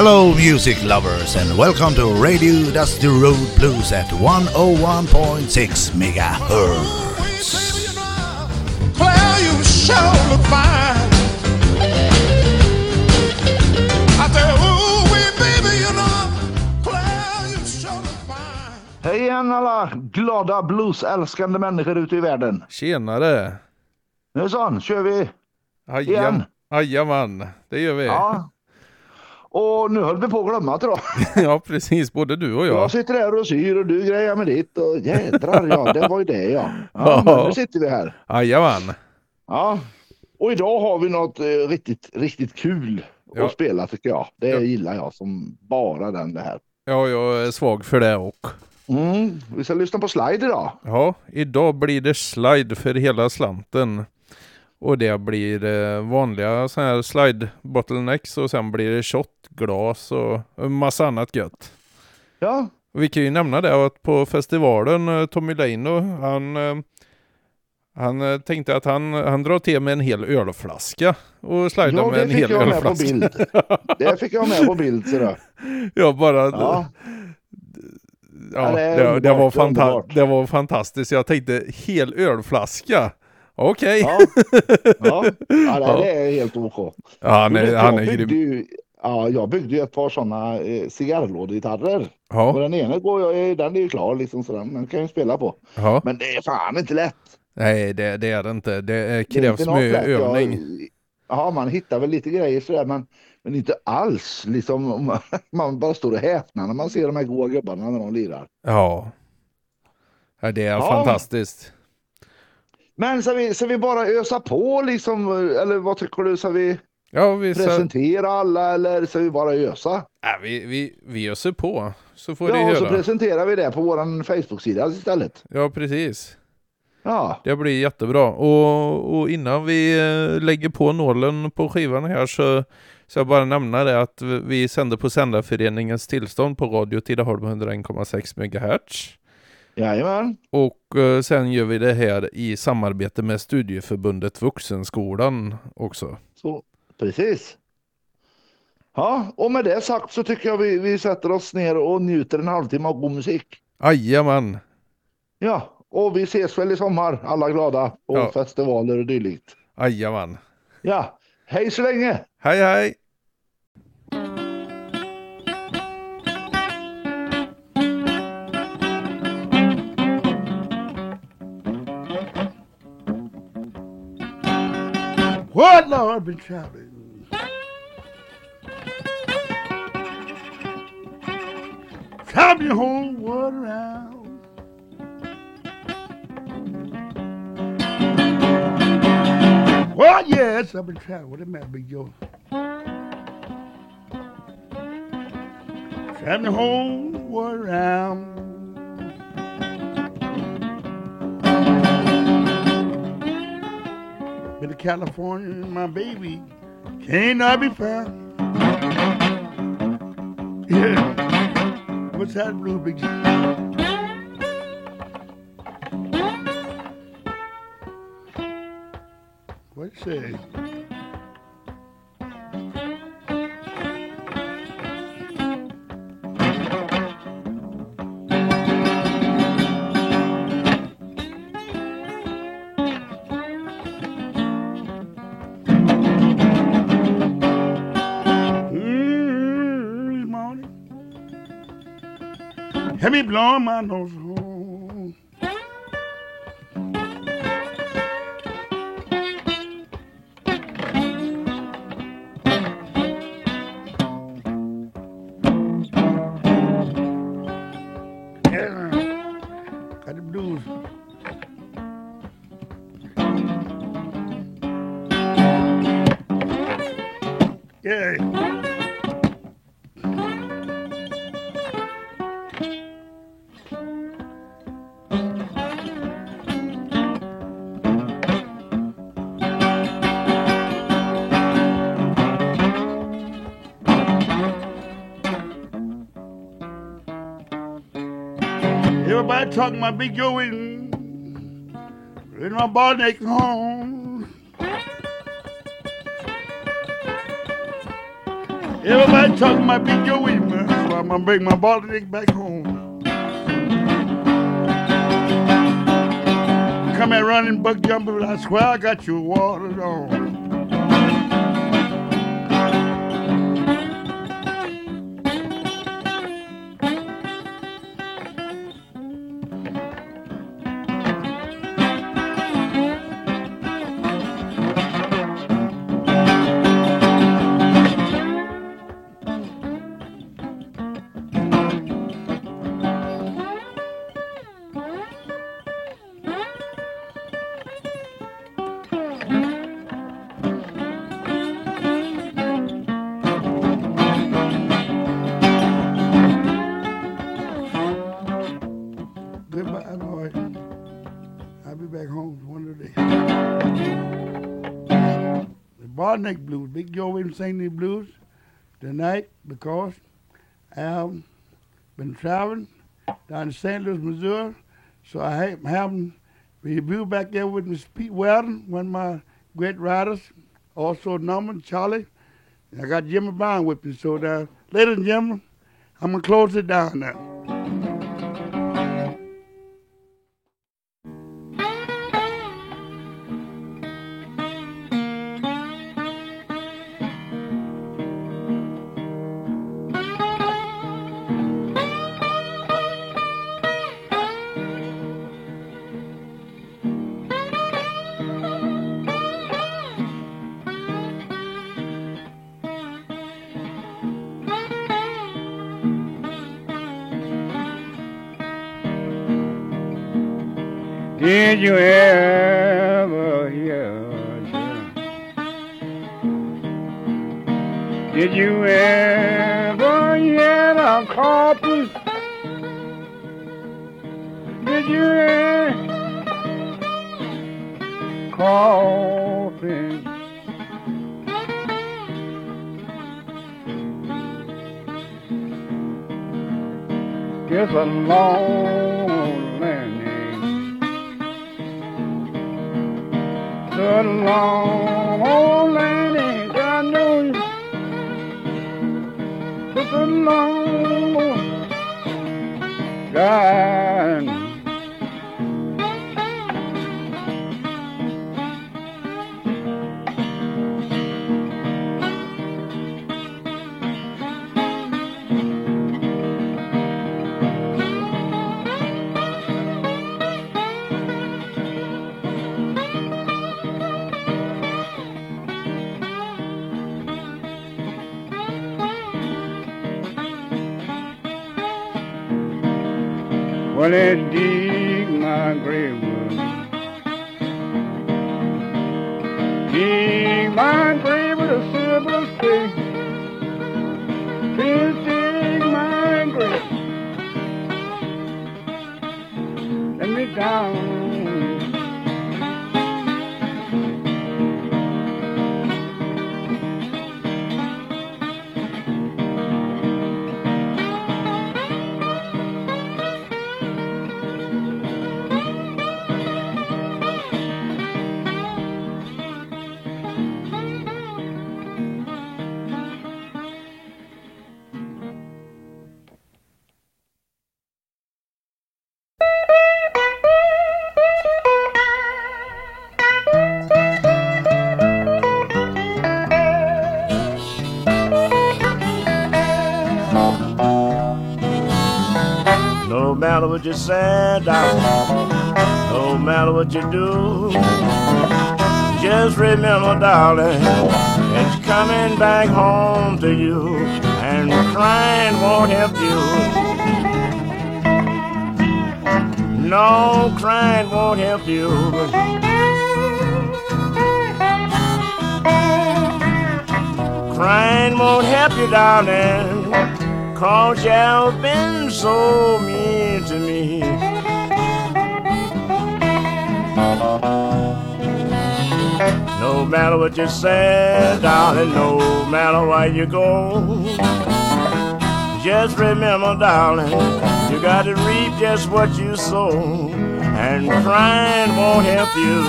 Hello, music lovers, and welcome to Radio Dusty Road Blues at 101.6 megahertz. Claire, you sure look fine. I say, ooh, wee, baby, you know, Claire, you sure look fine. Hej igen alla glada bluesälskande människor ute i världen. Tjenare! Nu sån, kör vi igen. Jajamän, det gör vi. Ja. Ja. Och nu höll vi på att glömma tror jag. precis, både du och jag. Jag sitter här och syr och du grejar med ditt och jädrar ja, det var ju det ja. ja men nu sitter vi här. Jajamän. Ja. Och idag har vi något eh, riktigt, riktigt kul Ja. att spela tycker jag. Det Ja. gillar jag som bara den det här. Ja, jag är svag för det också. Mm. Vi ska lyssna på slide idag. Ja, idag blir det slide för hela slanten. Och det blir eh, vanliga sådana här slide bottlenecks och sen blir det shotglas och en massa annat gött. Ja, vi kan ju nämna det att på festivalen, eh, Tommy Leino, han, eh, han tänkte att han, han drar till med en hel ölflaska och slidar ja med det en fick hel jag med på ölflaska. bild. Det fick jag med på bild. Så då. Ja, bara... Ja. Ja, det det, det, var det var fantastiskt. Jag tänkte hel ölflaska. Okej. Ja. Ja. ja, det är helt OK. Ja, han är, han är grym. ju, ja, jag byggde ju ett par sådana eh, cigarrlådegitarrer. Och Ja, den ena går jag, den är ju klar liksom så den, den kan jag ju spela på. ja. Men det är fan inte lätt. Nej, det, det är det inte. Det eh, Det krävs något mycket övning. Jag, ja, man hittar väl lite grejer sådär men, men inte alls liksom. Man, man bara står och häpnar när man ser de här goa gubbarna när de lirar. Ja. ja. Det är Ja. fantastiskt. Men ska vi, ska vi bara ösa på liksom? Eller vad tycker du? Ska vi Ja, vi, så, presentera alla eller ska vi bara ösa? ja, vi, vi, vi öser på. Så får Ja, det så göra. presenterar vi det på våran Facebook-sida istället. Ja, precis. Ja. Det blir jättebra. Och, och innan vi eh, lägger på nålen på skivan här så så jag bara nämna det att vi sänder på Sändarföreningens tillstånd på Radio Tidaholm 101,6 MHz. Jajamän. Och eh, sen gör vi det här i samarbete med Studieförbundet Vuxenskolan också. Så, precis. Ja, och med det sagt så tycker jag vi, vi sätter oss ner och njuter en halvtimme av god musik. Jajamän! Ja, och vi ses väl i sommar, alla glada, på Ja. festivaler och dylikt. Jajamän! Ja, hej så länge! Hej hej! What, Lord, been traveling? Traveling the whole world around. Well, yes, I've been traveling. What it might be your traveling world around. To California, my baby can't not be found. Yeah. What's that blue big? What it say? Have me blow my nose home. Yeah, Everybody talking my big Joe in, my next home. Everybody talking Big Joe Williams, man. So I'm gonna bring my body back home. Come here running, buck jumping, I swear I got your water on. Barneck Blues, Big Joe Williams sang the blues tonight because I've been traveling down to St. Louis, Missouri. So I ha- having review back there with Miss Pete Weldon, one of my great writers, also Norman, Charlie. And I got Jimmy Brown with me. So, uh, ladies and gentlemen, I'm going to close it down now. Just a long landing. The long I know you. It's a long God. Dig my grave with a silver stake. Please dig my grave. Let me down. You say, darling, no matter what you do, just remember, darling, it's coming back home to you, and crying won't help you. No, crying won't help you. Crying won't help you, darling. Cause you've been so mean to me. No matter what you say, darling, no matter where you go. Just remember, darling, you gotta reap just what you sow. And crying won't help you.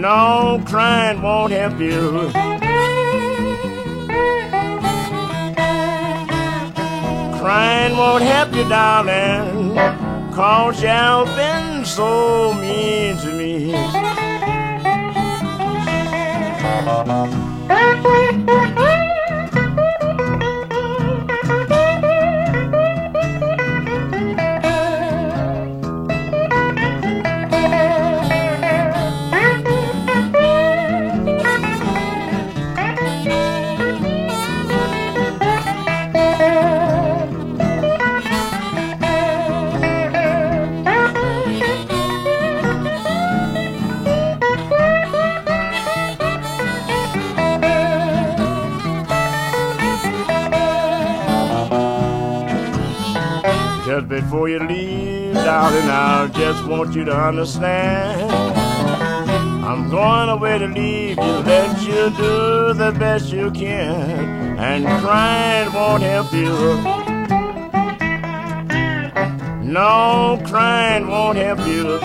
No, crying won't help you. Crying won't help you, darling, cause you've been so mean to me. before you leave, darling, I just want you to understand. I'm going away to leave you, let you do the best you can, and crying won't help you. No, crying won't help you.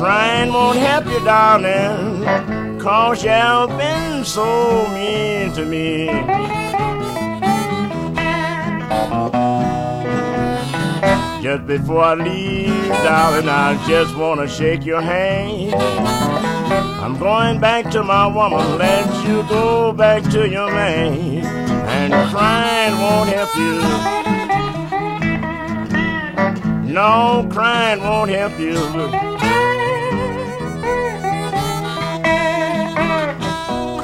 Crying won't help you, darling, cause you've been so mean to me. Just before I leave, darling, I just wanna shake your hand. I'm going back to my woman, let you go back to your man. And crying won't help you. No, crying won't help you.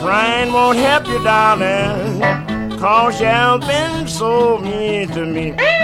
Crying won't help you, darling, cause you've been so mean to me.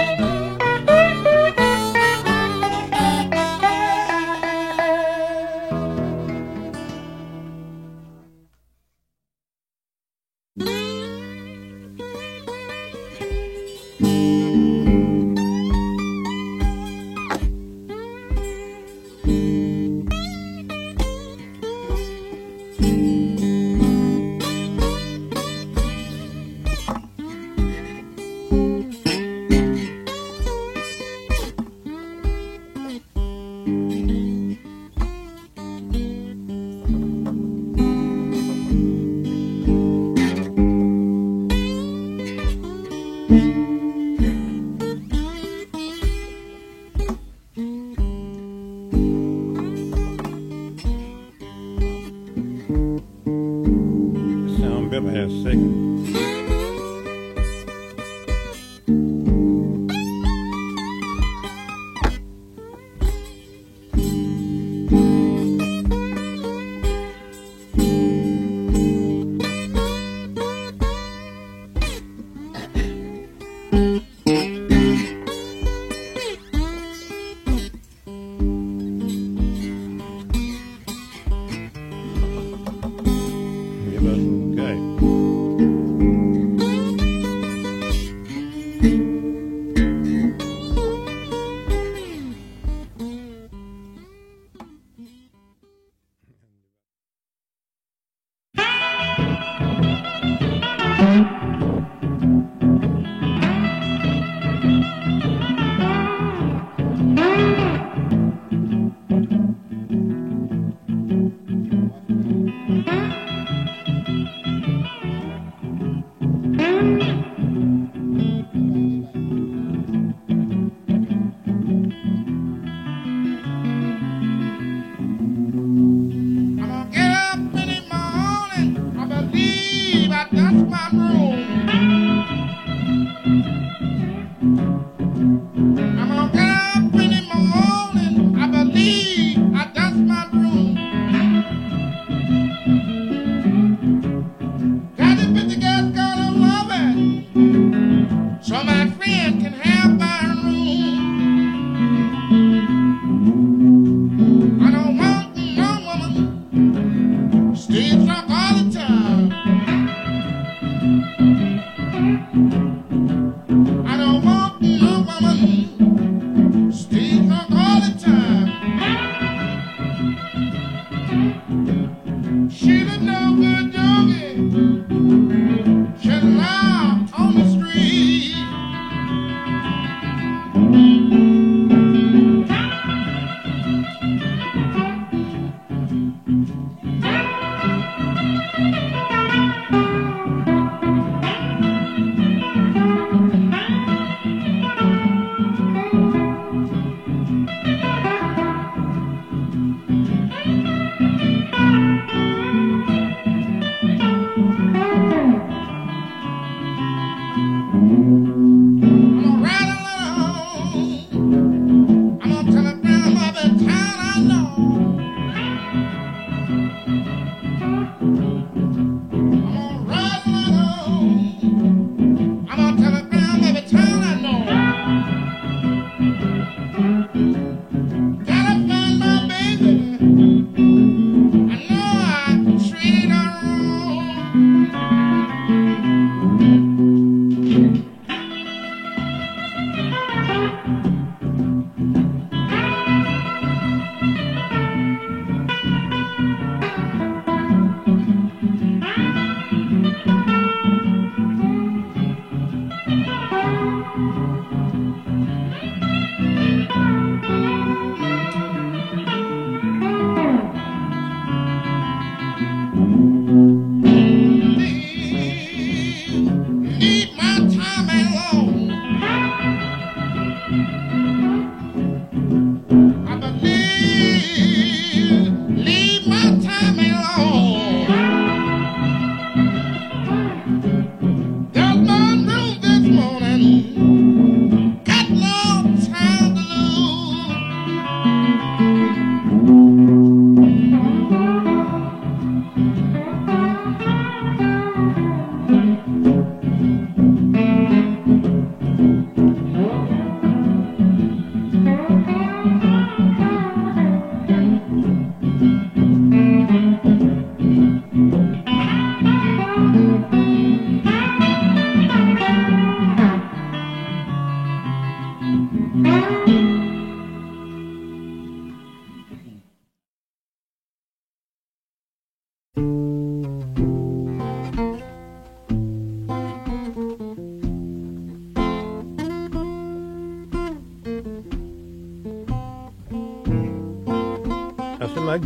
She the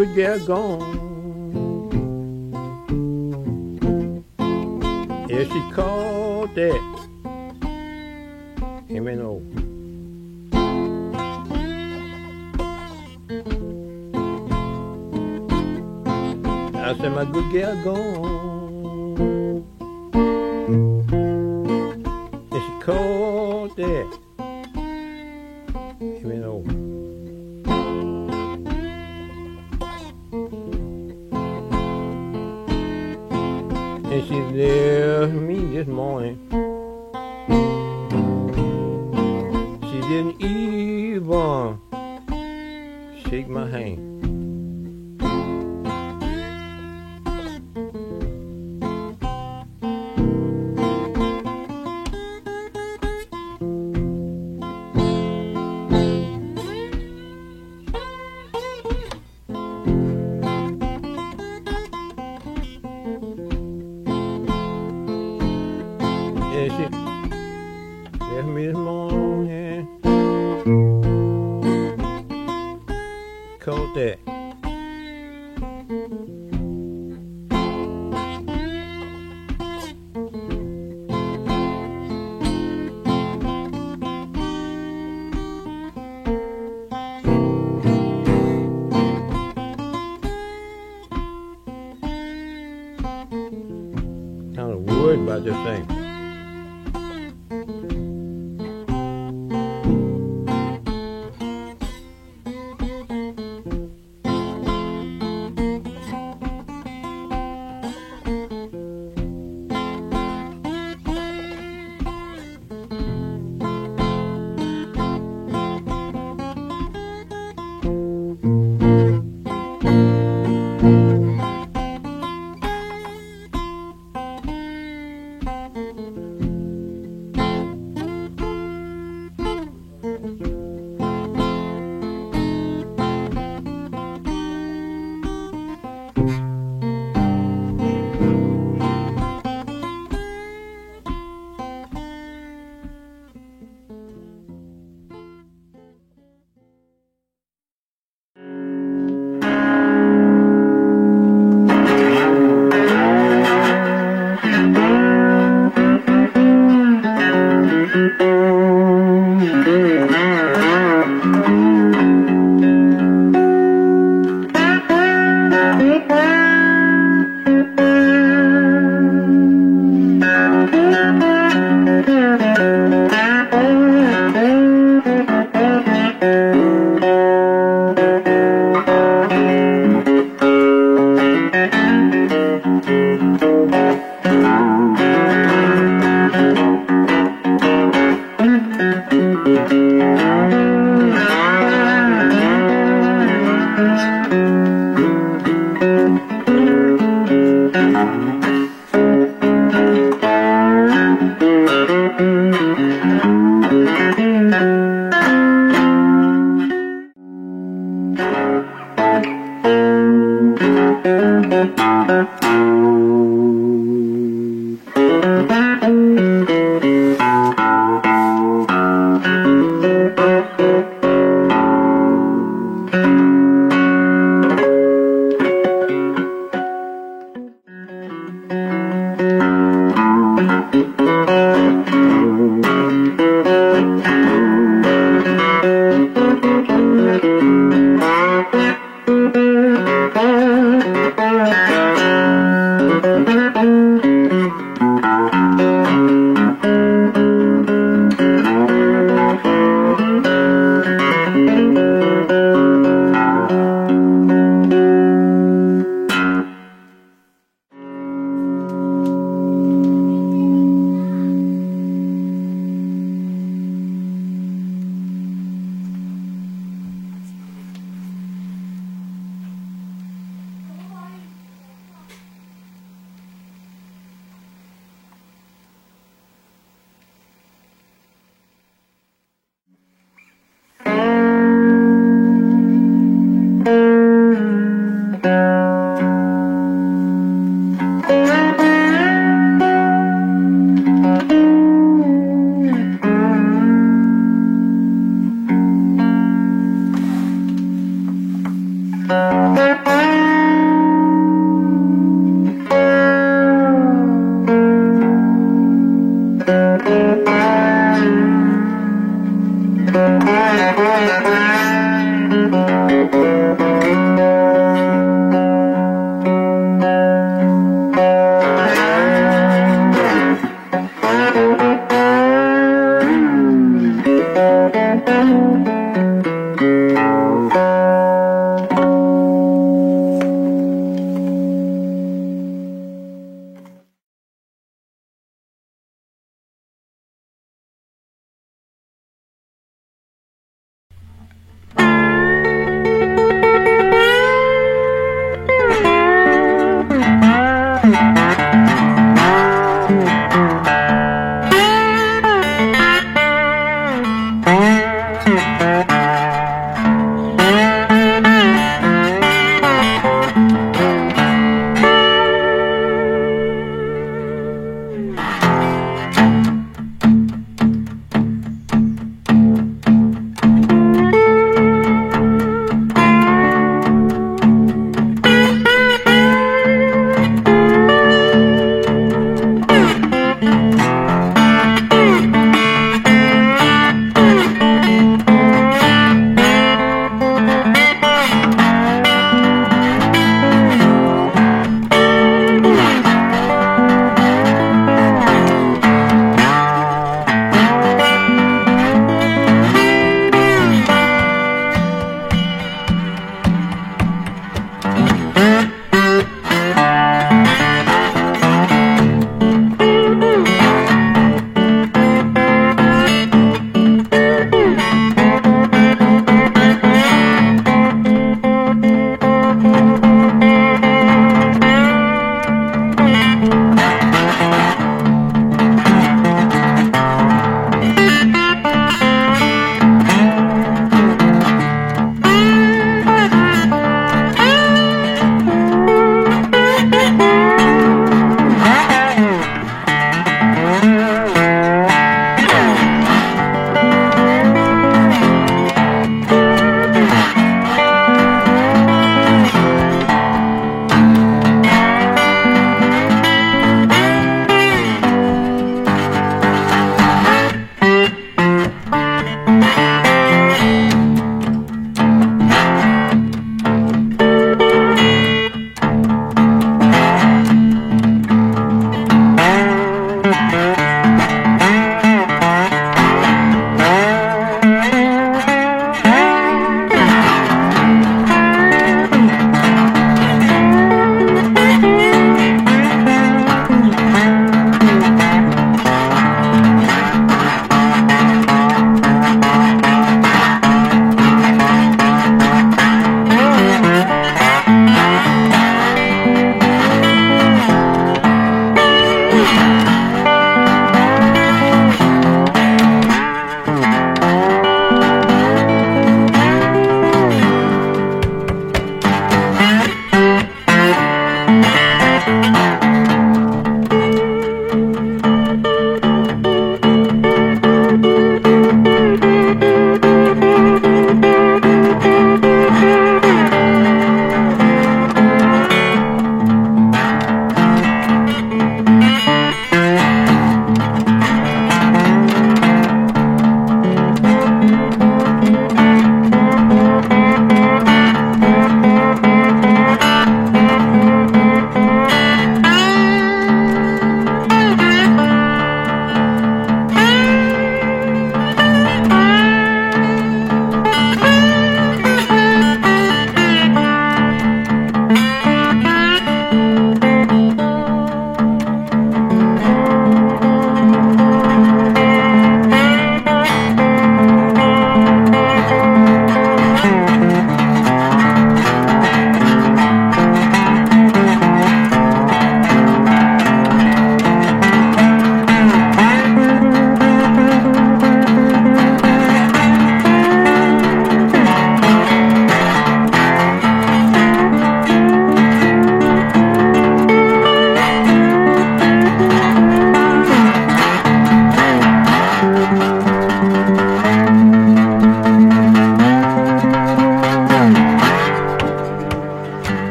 good they're gone. Yeah, she called that M and O. I said my good girl gone. And she called that. Good morning. Yeah.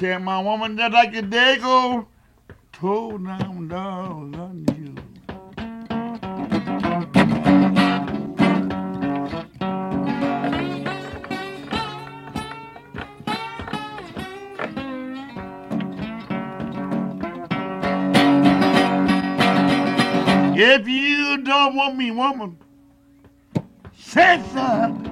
Tell my woman that like a dago told down dogs on you. If you don't want me, woman, say something.